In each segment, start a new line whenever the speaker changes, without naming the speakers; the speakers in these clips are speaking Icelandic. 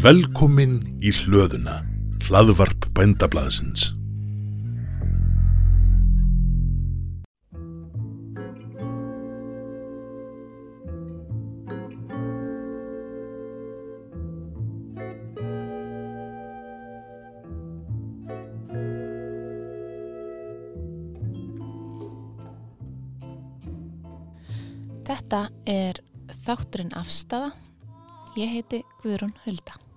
Velkomin í hlöðuna, hlaðvarp bændablaðsins.
Þetta er þátturinn afstafa. Ég heiti Guðrún Hulda.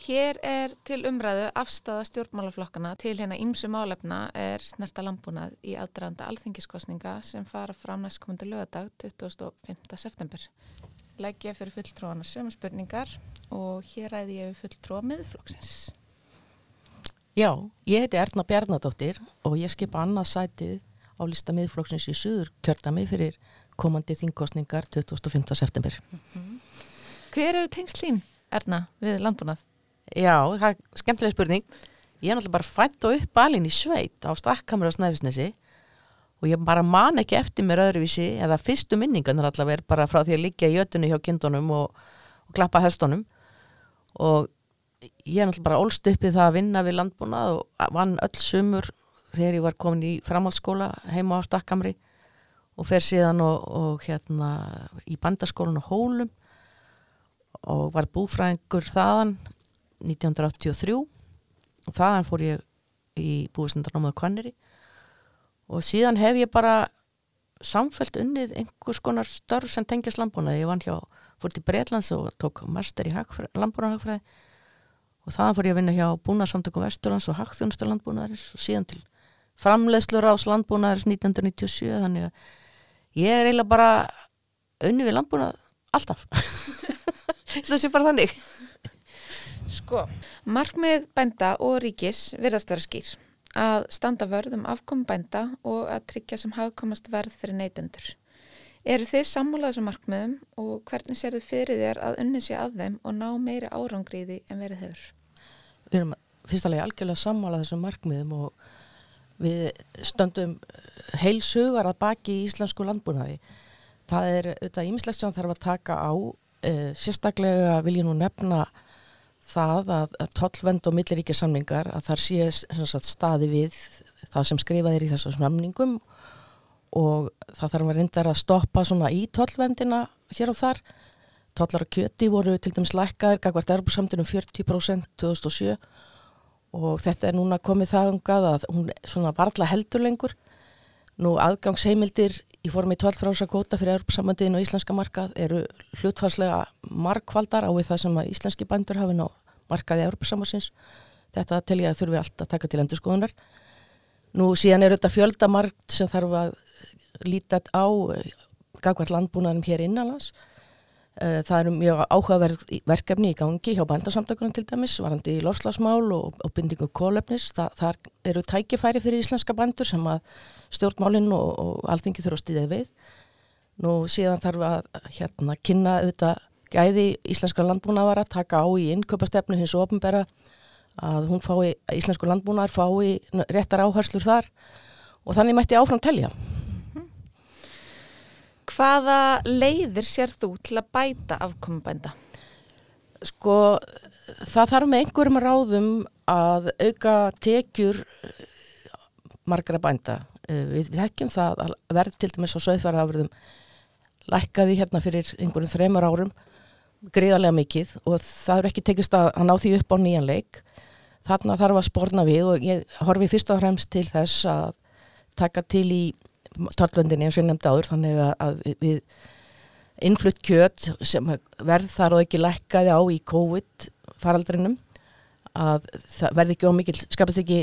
Hér er til umræðu afstafa stjórnmálaflokkana til hérna ímsu málefna er snerta landbúnað í aðdraðanda alþingiskostninga sem fara fram næstkomandi lögadag 25. september. Legg ég fyrir fulltróðana sömu spurningar og hér ræði ég við fulltróða miðflokksins.
Já, ég heiti Erna Bjarnadóttir og ég skipa annað sætið á lista miðflokksins í Suður kjördami fyrir komandi þingkostningar 25. september.
Hver eru tengslín, Erna, við landbúnað?
Já, það er skemmtilega spurning. Ég er náttúrulega bara fætt og upp alinn í sveit á stakkamur á Snæfisnesi og ég bara man ekki eftir mér öðruvísi eða fyrstu minningan er allavega bara frá því að liggja í jötunni hjá kindunum og, og klappa hestunum. Og ég er náttúrulega bara ólst uppið það að vinna við landbúnað og vann öll sumur þegar ég var komin í framhaldsskóla heima á stakkamri og fer síðan og, og hérna í bandaskólan og hólum. Og var búfræðingur þaðan 1983 og þaðan fór ég í búistendarnámaðu kvanneri og síðan hef ég bara samfelt unnið einhvers konar störf sem tengjast landbúnaði. Ég vann hjá, fór til Breitlands og tók master í landbúnaðahagfræði og þaðan fór ég að vinna hjá búnaðsamtökum Vesturlands og hagþjónustur landbúnaðarins og síðan til framleiðslur ás landbúnaðarins 1997 þannig að ég er eiginlega bara unnið við landbúnað alltaf. Það sé bara þannig.
Sko, markmið bænda og ríkis virðast vera skýr að standa vörð um afkom bænda og að tryggja sem hafkomast verð fyrir neytendur. Eru þið sammúlað þessum markmiðum og hvernig sér þið fyrir þér að unni sér að þeim og ná meiri árangriði en verið hefur?
Við erum fyrstulega algjörlega sammálað þessum markmiðum og við stöndum heilsugar að baki í íslensku landbúnaði. Það er auðvitað ímislegt sem þarf að taka á. Uh, sérstaklega vil ég nú nefna það að, að tollvend og milliríkja samningar að þar sé sagt, staði við það sem skrifað er í þessum samningum og það þarf að reyndar að stoppa svona í tollvendina hér og þar. Tollar og kjöti voru til dæmis lækkaðir, gagvart erbúrsamtunum 40% 2007 og þetta er núna komið það umgað að hún svona varðla heldur lengur. Nú aðgangsheimildir í formi tollfrása kvóta fyrir erbúrsamöndiðin og íslenska markað eru hlutfarslega markvaldar á við það sem að íslenski bændur hafi ná markaði Európa-samansins. Þetta tel ég að þurfi allt að taka til endur skoðunar. Nú síðan er þetta fjöldamarkt sem þarf að líta á gagvart landbúnaðum hér innanlands. Það eru mjög áhugaverð verkefni í gangi hjá bændarsamtökunum til dæmis, varandi í lofslagsmál og, og bindingu kólefnis. Það, það eru tækifæri fyrir íslenska bændur sem að stjórnmálinn og, og alltingi þurfa að stýðið við. Nú síðan þarf að hérna, kynna auðvitað gæði íslenskar landbúnaðar að taka á í innköpastefnu hins og ofnbæra að fái, íslensku landbúnaðar fái réttar áherslur þar og þannig mætti áfram telja.
Hvaða leiðir sér þú til að bæta afkomubænda?
Sko, það þarf með einhverjum ráðum að auka tekjur margra bænda. Við, við þekkjum það að verð til dæmis á söðfæraafröðum lækkaði hérna fyrir einhverjum þreymar árum greiðarlega mikið og það er ekki tekist að, að ná því upp á nýjan leik. Þarna þarf að spórna við og ég horfi fyrst og fremst til þess að taka til í tollvöndinni eins og ég nefndi áður þannig að, við innflutt kjöt sem verð þar og ekki lækkaði á í COVID faraldrinum að það verði ekki ómikið, skapast ekki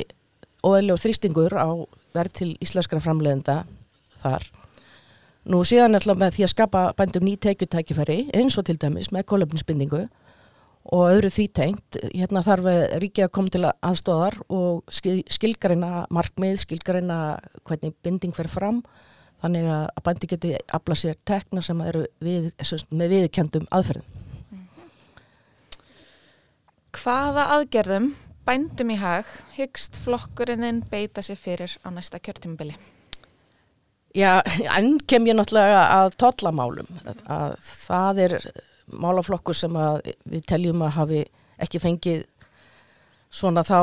óðurlega þrýstingur á verð til íslenskara framleiðenda þar. Nú síðan alltaf með því að skapa bændum ný tekjutækifæri eins og til dæmis með kólöfninsbindingu og öðru því tengt. Hérna þarf ríkið að koma til aðstóðar og skilgarina markmið, skilgarina hvernig binding fer fram þannig að bændi geti afla sér tekna sem eru við, með viðkjöndum aðferðum.
Hvaða aðgerðum bændum í hag hyggst flokkurinn beita sér fyrir á næsta kjörtímabili?
Já, enn kem ég náttúrulega að tollamálum að það er málaflokkur sem við teljum að hafi ekki fengið svona þá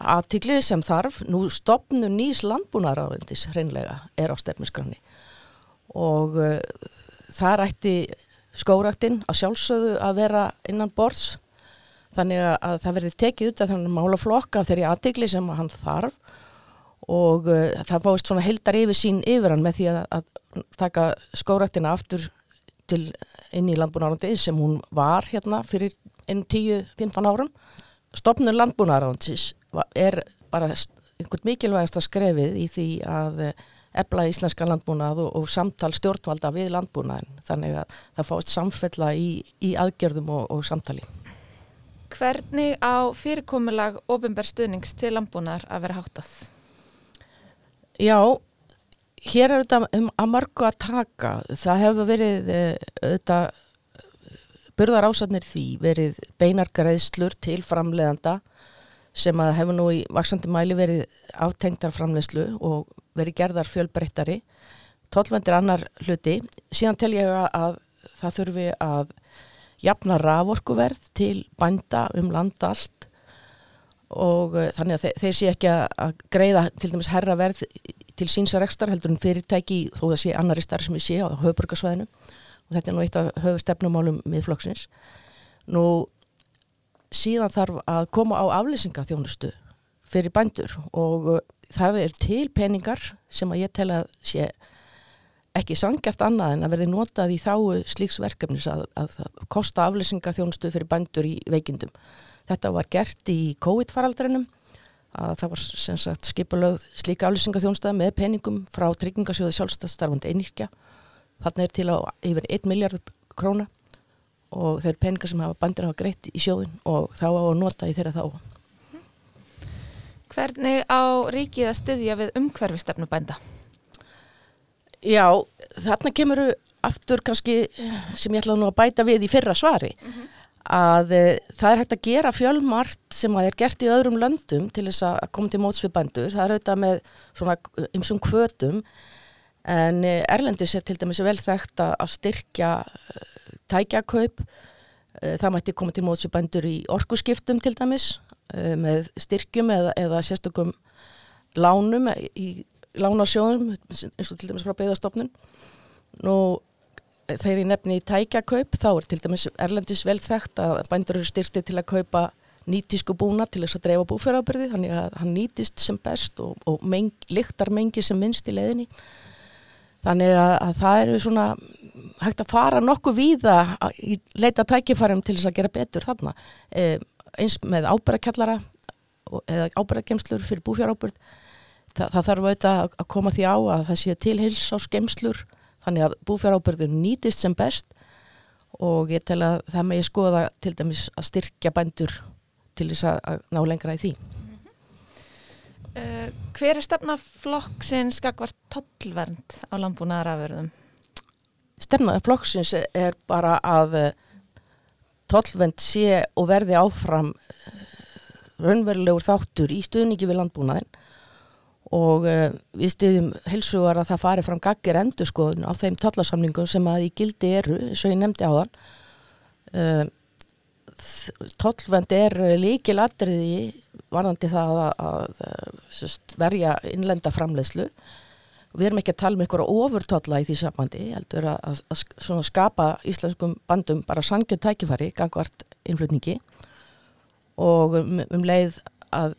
aðtikli sem þarf. Nú stopnu nýs landbúnaráðindis hreinlega er á stefniskranni og uh, þar ætti skóraktinn að sjálfsögðu að vera innan borðs. Þannig að það verði tekið út af þannig málaflokka af þeirri aðtikli sem hann þarf. Og uh, það báist svona heldar yfir sín yfir hann með því að, að taka skóraktina aftur til inn í landbúnarándi sem hún var hérna fyrir einn 10-15 árum. Stopnum landbúnarándsis er bara einhvern mikilvægast að skrefið í því að ebla íslenska landbúnað og, og samtal stjórnvalda við landbúnaðin þannig að það fáist samfella í, í aðgerðum og, og samtali.
Hvernig á fyrirkomulag ofinbær stuðnings til landbúnaðar að vera háttað?
Já, hér er þetta um að margu að taka. Það hefur verið þetta burðar ásatnir því verið beinargreðslur til framleðanda sem að hefur nú í vaksandi mæli verið aftengtar framleðslu og verið gerðar fjölbreyttari. Tólvendir annar hluti. Síðan tel ég að það þurfi að jafna raforkuverð til bænda um landa allt og uh, þannig að þe þeir sé ekki að greiða til dæmis herra verð til sínsarekstar heldur en fyrirtæki þó það sé annari starf sem ég sé á höfuborgarsvæðinu og þetta er nú eitt af höfustefnumálum miðflokksins. Nú síðan þarf að koma á aflýsingaþjónustu fyrir bændur og uh, þar er til peningar sem að ég tel að sé ekki sangjart annað en að verði notað í þáu slíks verkefnis að, að kosta aflýsingaþjónustu fyrir bændur í veikindum. Þetta var gert í COVID-faraldrinum að það var sem sagt skipalögð slíka aflýsingaþjónusta með peningum frá tryggingasjóði sjálfstafstarfandi einirkja. Þarna er til á yfir 1 miljard króna og þeir peningar sem hafa bændur hafa greitt í sjóðin og þá á að nota í þeirra þá.
Hvernig á ríkið að styðja við umhverfistefnu bænda?
Já, þarna kemur aftur kannski sem ég ætlaði nú að bæta við í fyrra svari mm -hmm. Að e, það er hægt að gera fjölmart sem að er gert í öðrum löndum til þess að koma til mótsviðbændur. Það er auðvitað með svona ymsum kvötum en e, Erlendis er til dæmis vel þekkt að styrkja e, tækjakaup. Það mætti koma til mótsviðbændur í orkuskiptum til dæmis með styrkjum eða, eða sérstökum lánum í lánasjóðum eins og til dæmis frá beigðastofnun nú þegar ég nefni í tækjakaup þá er til dæmis Erlendis vel þekkt að bændur eru styrti til að kaupa nýtísku búna til þess að dreifa búfjörðarbyrði þannig að hann nýtist sem best og, og meng, liktar mengi sem minnst í leðinni þannig að, að það eru svona hægt að fara nokkuð víða í leita tækifærum til þess að gera betur þarna. E, eins með ábyrðakjallara eða ábyrðakemslur fyrir búfjörðarbyrð það, það þarf auðvitað að koma því á að það sé tilhils á skemslur þannig að búfjárhábyrðin nýtist sem best og ég tel að það megi skoða til dæmis að styrkja bændur til þess að ná lengra í því.
-hmm. uh, hver er stefnaflokksins skakvart tollvernd á landbúnaðaraförðum?
Stefnaflokksins er bara að eh, tollvernd sé og verði áfram raunverulegur þáttur í stuðningi við landbúnaðin og uh, við stiðjum helsugar að það fari fram gaggir endur skoðun á þeim tollasamningum sem að í gildi eru, eins og ég nefndi á þann uh, eh, tollvend er líkil atriði varðandi það að, að, að verja innlenda framleiðslu. Við erum ekki að tala um einhverja ofurtolla í því sambandi, heldur að, að skapa íslenskum bandum bara sangjönd tækifari, gangvart innflutningi. Og um, um leið að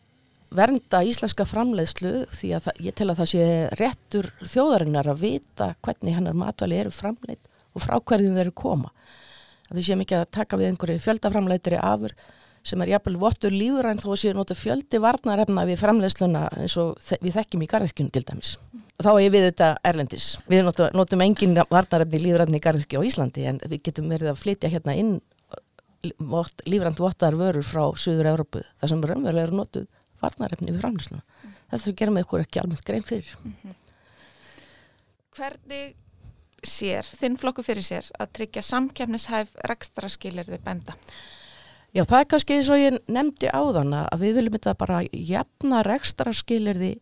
vernda íslenska framleiðslu því að það, ég tel að það sé réttur þjóðarinnar að vita hvernig hennar matvæli eru framleitt og frá hverjum þeir eru koma. Við séum ekki að taka við einhverju fjöldaframleitri afur sem er jafnvel vottur lífuræn þó að séu nota fjöldi varnarefna við framleiðsluna eins og við þekkjum í garðirkjunum til dæmis. Þá er við þetta erlendis. Við notum, notum engin varnarefni lífuræn í garðirkju á Íslandi en við getum verið að flytja hérna inn lífurænt vottar vörur frá Suður Európu þar sem raunverulega eru notuð varnarefni við framlýslu. Mm. Þetta gerum við ykkur ekki almennt grein fyrir. Mm -hmm.
Hvernig sér, þinn flokku fyrir sér, að tryggja samkjæfnishæf rekstraskilirði benda?
Já, það er kannski eins og ég nefndi á þann að við viljum þetta bara jafna rekstraskilirði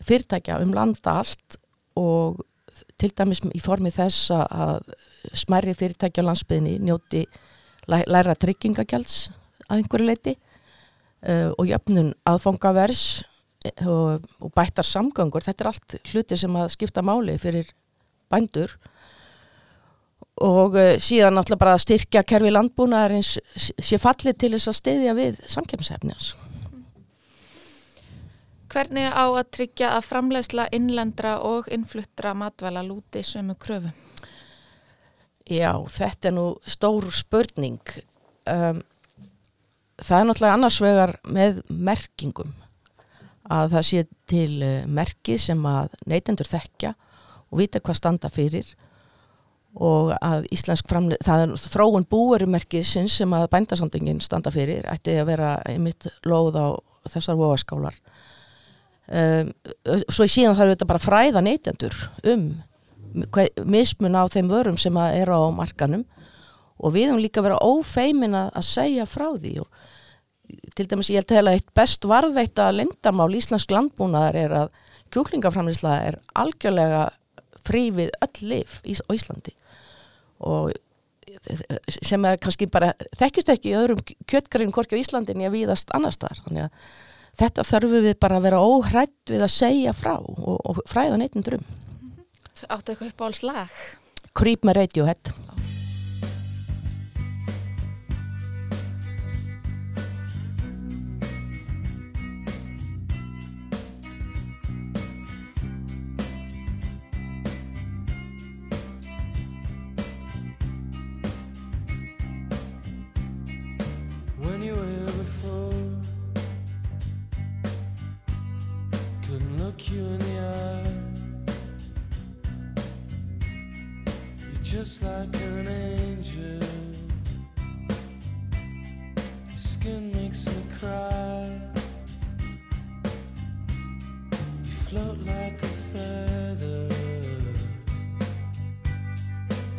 fyrirtækja um landa allt og til dæmis í formi þess að- smærri fyrirtæki á landsbyðinni njóti læ, læra tryggingagjalds að einhverju leiti uh, og jöfnun aðfangavers eh, og, og bættar samgöngur, þetta er allt hluti sem að skipta máli fyrir bændur og uh, síðan náttúrulega bara að styrkja kerfi landbúnaðarins sé fallið til þess að stiðja við samkemsefnians.
Hvernig á að tryggja að framleiðsla innlendra og innfluttra matvæla lúti sömu kröfu?
Já, þetta er nú stór spurning. Um, það er náttúrulega annars vegar með merkingum að það sé til uh, merki sem að neytendur þekkja og vita hvað standa fyrir og að íslensk framleið, það er þróun búverumerkisins sem að bændasandingin standa fyrir, ætti að vera einmitt lóð á þessar vogaskálar. Um, svo í síðan þarf þetta bara fræða neytendur um mismun á þeim vörum sem að eru á markanum og við höfum líka verið ófeimin að, að segja frá því. Og til dæmis ég held að eitt best varðveita lendamál íslensk landbúnaðar er að kjúklingaframlýsla er algjörlega frí við öll lif í, Íslandi. Og sem er kannski bara þekkist ekki í öðrum kjötgræn hvorki á Íslandi en ég víðast annars þar þannig að þetta þurfum við bara að vera óhrætt við að segja frá og, og fræða neytindur um
Áttu eitthvað upp á alls lag?
Creep með Radiohead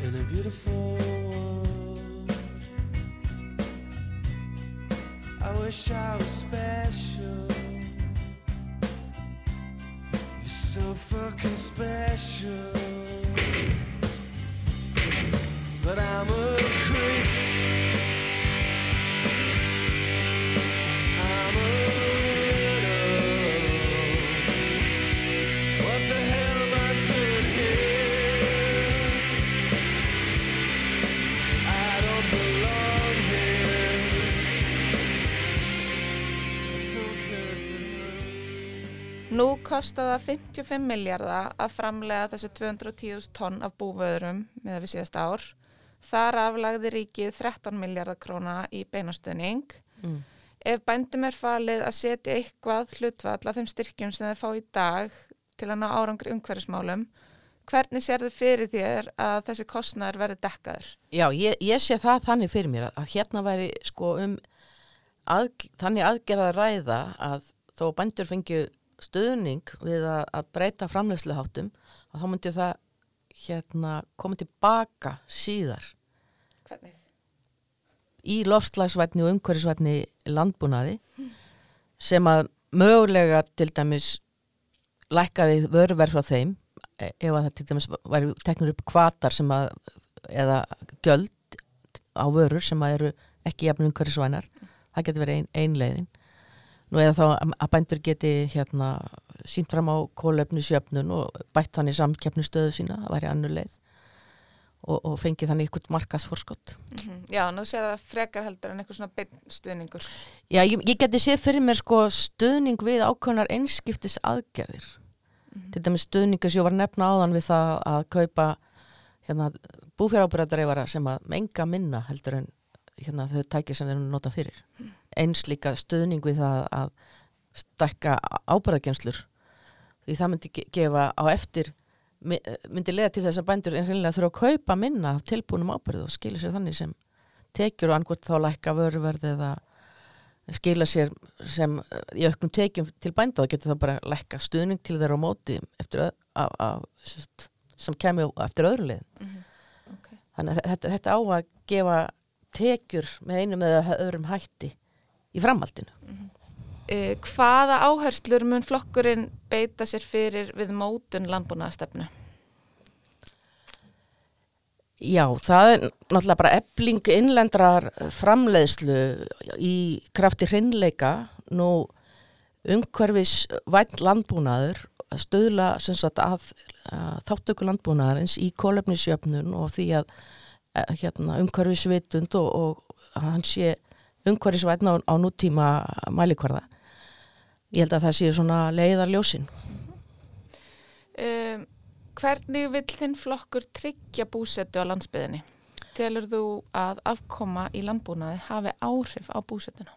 in a beautiful world. I wish I was special. You're so fucking special. But I'm a creep.
Nú kostar það 55 miljardar að framlega þessi 210.000 tonn af búvöðurum með við síðast ár. Þar aflagði ríkið 13 miljardar króna í beinastöðning.
Mm.
Ef bændum er falið að setja eitthvað hlutvall af þeim styrkjum sem þeir fá í dag til að ná árangri umhverfismálum, hvernig sér þið fyrir þér að þessi kostnæður verði dekkaður?
Já, ég, ég sé það þannig fyrir mér að, að hérna væri sko um að, þannig aðgerða að ræða að þó bændur fengju stuðning við að, að breyta framleysluháttum að þá myndi það hérna koma tilbaka síðar.
Hvernig?
í loftslagsvætni og umhverfisvætni landbúnaði sem að mögulega til dæmis lækkaði vöruverð frá þeim e- ef að það til dæmis væri teknur upp kvatar sem að eða gjöld á vörur sem að eru ekki jafn umhverfisvænar. Það getur verið ein, ein leiðin nú eða þá að- að bændur geti hérna sínt fram á kólefni sjöfnun og bætt hann í samkeppni stöðu sína það væri annur leið og, og fengið þannig ykkur markasforskott
Mm Já, nú sér það frekar heldur en eitthvað svona stuðningur.
Já, ég, ég geti séð fyrir mér sko stuðning við ákveðnar einskiptis aðgerðir. Til dæmis stuðningu sem ég var að nefna áðan við það að kaupa hérna, búfjárábúræðareifara sem að menga minna heldur en hérna, þau tækja sem þeir nota fyrir. Eins líka stuðning við það að stekka ábúræðagenslur. Því það myndi ge- gefa á eftir my- myndi leiða til þess að bændur en reynilega þurfa að kaupa minna tilbúnum ábyrðu og skilja sér þannig sem tekjur og angurt þá lækka vöruverð eða skila sér sem í auknum tekjum til bænda og getur það bara lækka stuðning til þeirra á móti eftir, af, sest, sem kemur eftir öðru liðin.
Okay.
Þannig að þetta, þetta á að gefa tekjur með einum eða öðrum hætti í framhaldinu.
Uh, hvaða áherslur mun flokkurinn beita sér fyrir við mótun landbúnaðastefnu?
Já, það er náttúrulega bara ebling innlendrar framleiðslu í krafti hreinleika nú umhverfis vætt landbúnaður að stöðla sagt, að, að þáttöku landbúnaðarins í kólefnisjöfnun og því að eh, hérna, umhverfisvitund og, og að hann sé umhverfisvætn á, á nútíma mælikvarða. Ég held að það sé svona leiðarljósin.
Um, hvernig vill þinn flokkur tryggja búsetu á landsbyðinni? Telur þú að afkoma í landbúnaði hafi áhrif á búsetuna?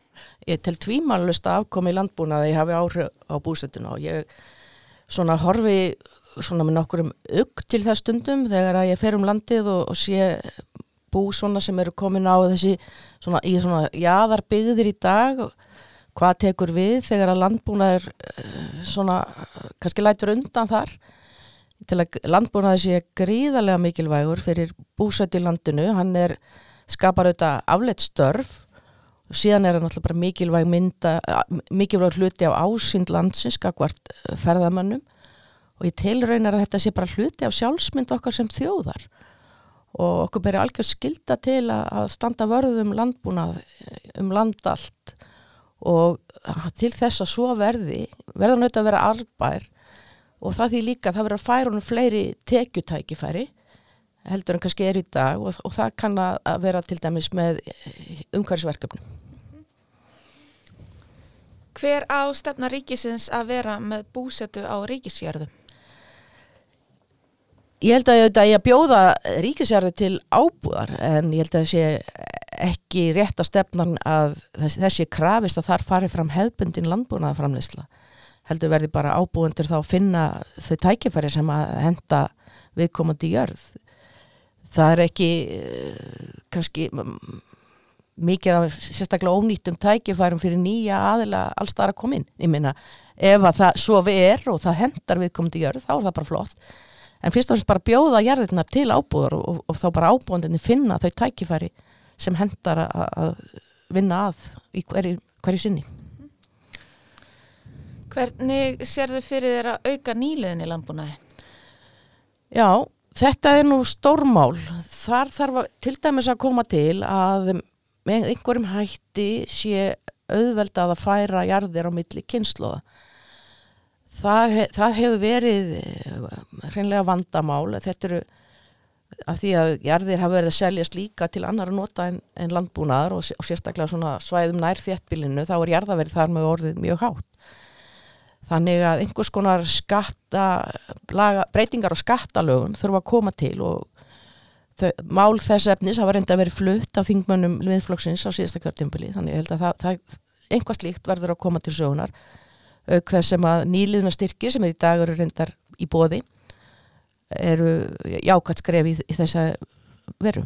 Ég tel tvímælust að afkomi í landbúnaði hafi áhrif á búsetuna og ég svona horfi svona með nokkurum ugg til það stundum þegar að ég fer um landið og, og sé bú svona sem eru komin á þessi svona í svona jaðar byggðir í dag hvað tekur við þegar að landbúnaður eh, svona kannski lætur undan þar. Til að landbúnaði sé gríðarlega mikilvægur fyrir búsætt í landinu. Hann er skapar auðvitað afleitt störf. Og síðan er hann alltaf bara mikilvæg mynda mikilvæg hluti á ásýnd landsins skakvart ferðamönnum. Og ég telraunar að þetta sé bara hluti af sjálfsmynd okkar sem þjóðar og okkur beri algjör skilda til að, standa vörðum landbúnað um land allt og til þess að svo verði verður náttúrulega að vera arbær og það því líka að það verður að færa honum fleiri tekjutækifæri heldur en kannski er í dag og, og það kann að vera til dæmis með umhverfisverkefnum.
Hver á stefna ríkisins að vera með búsetu á ríkisjörðum?
Ég held að ég auðvitað að bjóða ríkisjörði til ábúðar en ég held að það sé ekki rétt að stefnan að þessi krafist að þar fari fram hefbundin landbúnaða framleysla. Heldur verði bara ábúendur þá að finna þau tækifæri sem að henda viðkomandi jörð. Það er ekki kannski mikið af sérstaklega ónýttum tækifærum fyrir nýja aðila allstara komin. Ég minna, ef að það svo við er og það hendar viðkomandi jörð, þá er það bara flott. En fyrst og fremst bara bjóða jarðirnar til ábúður og, og, og þá bara ábúðandinni finna þau tækifæri sem hendar að vinna að í hverju, hverju sinni.
Hvernig sér þau fyrir að auka nýliðin í landbúnaði?
Já, þetta er nú stórmál. Þar þarf að, til dæmis að koma til að með einhverjum hætti sé auðveldað að færa jarðir á milli kynnslóða. Það, það hefur verið hreinlega vandamál. Þetta eru að því að jarðir hafa verið að seljast líka til annar að nota en, en landbúnaðar og, og sérstaklega svona svæðum nær þéttbílinu þá er jarðaverið þar með orðið mjög hátt. Þannig að einhvers konar skatta, laga, breytingar á skattalögum þurfa að koma til og þau, mál þess efnis hafa reynda að vera flutt af þingmönnum viðflokksins á síðasta kvartjumbili þannig held að það, það, einhvað slíkt verður að koma til sögunar auk þess sem að nýliðna styrki sem er í dag eru reyndar í bóði eru jákvæmt skref í, í þessa veru.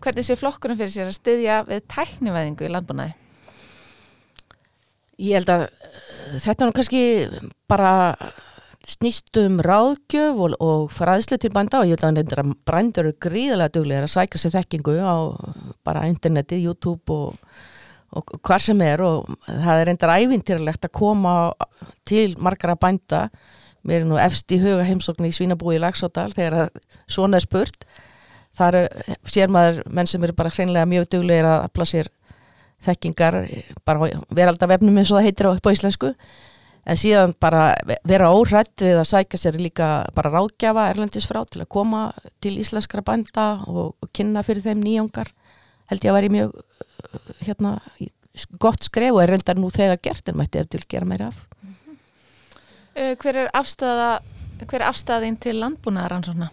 Hvernig sé flokkunum fyrir sér að styðja við tæknivæðingu í landbúnaði?
Ég held að þetta er kannski bara snýst um ráðgjöf og, og fræðslu til bænda og ég held að þetta brændur eru gríðilega duglega að sækja sér þekkingu á bara interneti, YouTube og, og hvar sem er og það er reyndar ævintýralegt að koma til margara bænda. Mér er nú efst í huga heimsókn í Svínabúi í Lagsódal þegar svona er spurt. Þar er, sér maður menn sem eru bara hreinlega mjög duglegir að afla sér þekkingar bara veraldavefnum eins og það heitir á, á íslensku. En síðan bara vera óhrætt við að sækja sér líka bara ráðgjafa erlendis frá til að koma til íslenskra bænda og, og kynna fyrir þeim nýjongar held ég að vera mjög hérna gott skref og er reyndar nú þegar gert en mætti eftir að gera meira af
Uh, hver er afstæða, hver er afstæðin til landbúnaðaransókna?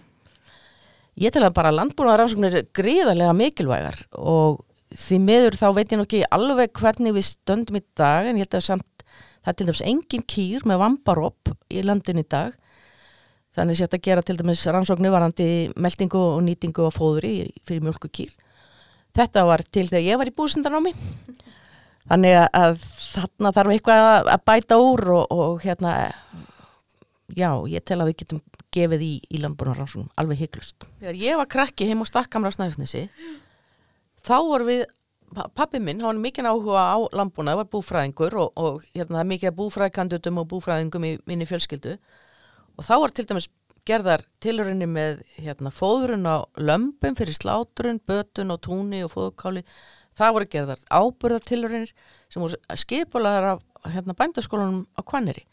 Ég tel að bara landbúnaðaransóknir er gríðarlega mikilvægar og því miður þá veit ég nokkið alveg hvernig við stöndum í dag en ég held að samt það er til dæmis engin kýr með vambaropp í landin í dag þannig sé þetta að gera til dæmis rannsóknu varandi meldingu og nýtingu og fóðri fyrir mjölku kýr. Þetta var til þegar ég var í búsindanámi Þannig að þarna þarf eitthvað að bæta úr og, og hérna, já, ég tel að við getum gefið í, í landbúnarannsóknum, alveg hygglust. Þegar ég var krakki heim á stakkamra snæfnissi, þá voru við, pappi minn, hann var mikið áhuga á landbúnað, það var búfræðingur og, og hérna, mikið búfræðkandutum og búfræðingum í minni fjölskyldu og þá var til dæmis gerðar tilrunni með hérna, fóðrun á lömbum fyrir slátrun, bötun og túni og fóðukáli. Það voru gerðar ábyrðatilrunir sem voru skipulaðar af hérna, bændaskólanum á Kvanneri.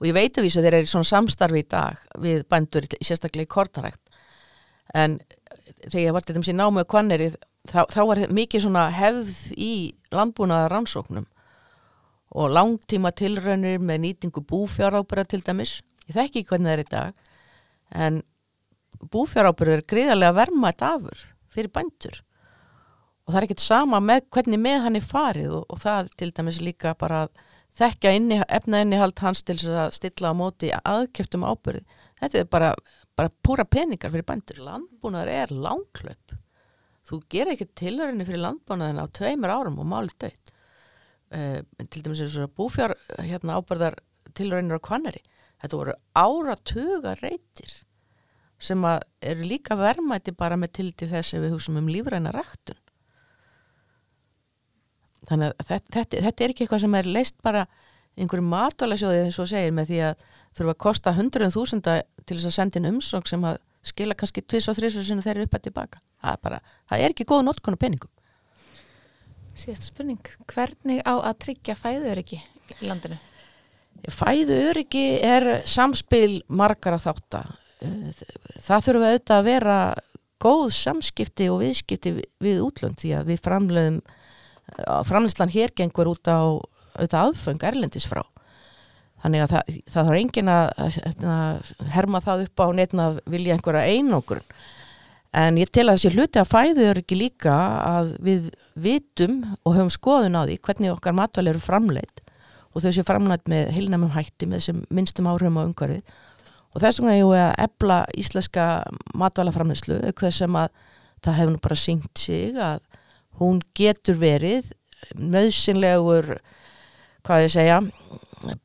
Og ég veit að vísa þeir eru svona samstarfi í dag við bændur, sérstaklega í kortarækt. En þegar ég var til þess í námu á Kvanneri, þá, þá var mikið svona hefð í landbúnaða rannsóknum og langtíma tilraunir með nýtingu búfjárábyrða til dæmis. Ég þekki ekki hvernig það er í dag, en búfjárábyrður er gríðarlega verðmætt afur fyrir bændur. Og það er ekkert sama með hvernig með hann er farið og, og það til dæmis líka bara að þekka inni, efna innihald hans til að stilla á móti aðkjöftum ábyrði. Þetta er bara, bara púra peningar fyrir bændur. Landbúnaður er langklöp. Þú gerir ekki tilhörinni fyrir landbúnaðin á tveimur árum og málið dött. Uh, til dæmis eins og búfjár hérna, ábyrðar tilhörinir á kvannari. Þetta voru áratuga reytir sem að eru líka verðmæti bara með til til þess að við hugsaum um lífræna ræktun. Þannig að þetta, þetta, þetta er ekki eitthvað sem er leist bara einhverju matvælasjóði eins og segir með því að þurfa að kosta hundruðum þúsunda til þess að senda inn umsók sem að skila kannski tvis og þrís og sinni þeir eru upp að tilbaka. Það er bara, það er ekki góð notkonu peningum.
Síðasta spurning, hvernig á að tryggja fæðuriki í landinu?
Fæðu öryggi er samspil margara þátta. Það þurfa auðvitað að vera góð samskipti og viðskipti við- við útlönd því að við framleiðum framleyslan hér gengur út á auðvitað aðföng erlendis frá. Þannig að það, það þarf engin að, að, að herma það upp á neitt að vilja einhverja einókur. En ég tel að þessi hluti að fæðu öryggi líka að við vitum og höfum skoðun á því hvernig okkar matvæli eru framleitt og þau séu framleitt með heilnæmum hætti með þessum minnstum áhrifum á umhverfið og þess vegna ég að ebla íslenska matvælaframleyslu auk þess að það hefur nú bara syngt sig að hún getur verið nöðsynlegur hvað ég segja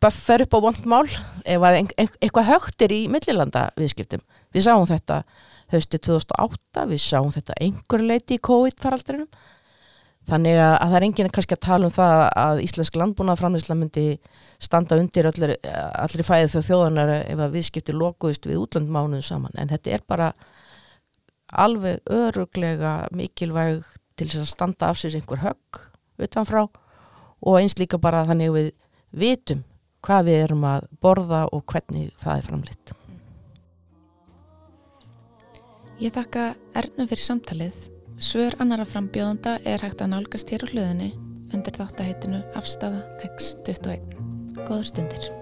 buffer upp á vondmál ef ein, ein, eitthvað högt er í millilanda viðskiptum. Við sáum þetta hösti 2008, við sáum þetta einhver leiti í COVID-faraldrinum þannig að, að það er enginn kannski að tala um það að íslensk landbúnaðaframleysla myndi standa undir allir, allir fæðið þau þjóðanar ef að viðskipti lokuðist við útlöndmánuðu saman en þetta er bara alveg öruglega mikilvæg til að standa af sér einhver högg utanfrá og eins líka bara þannig við vitum hvað við erum að borða og hvernig það er framleitt.
Ég þakka Ernu fyrir samtalið. Svör annara frambjóðanda er hægt að nálgast hér á hlöðinni undir þáttaheitinu Afstafa X21. Góður stundir.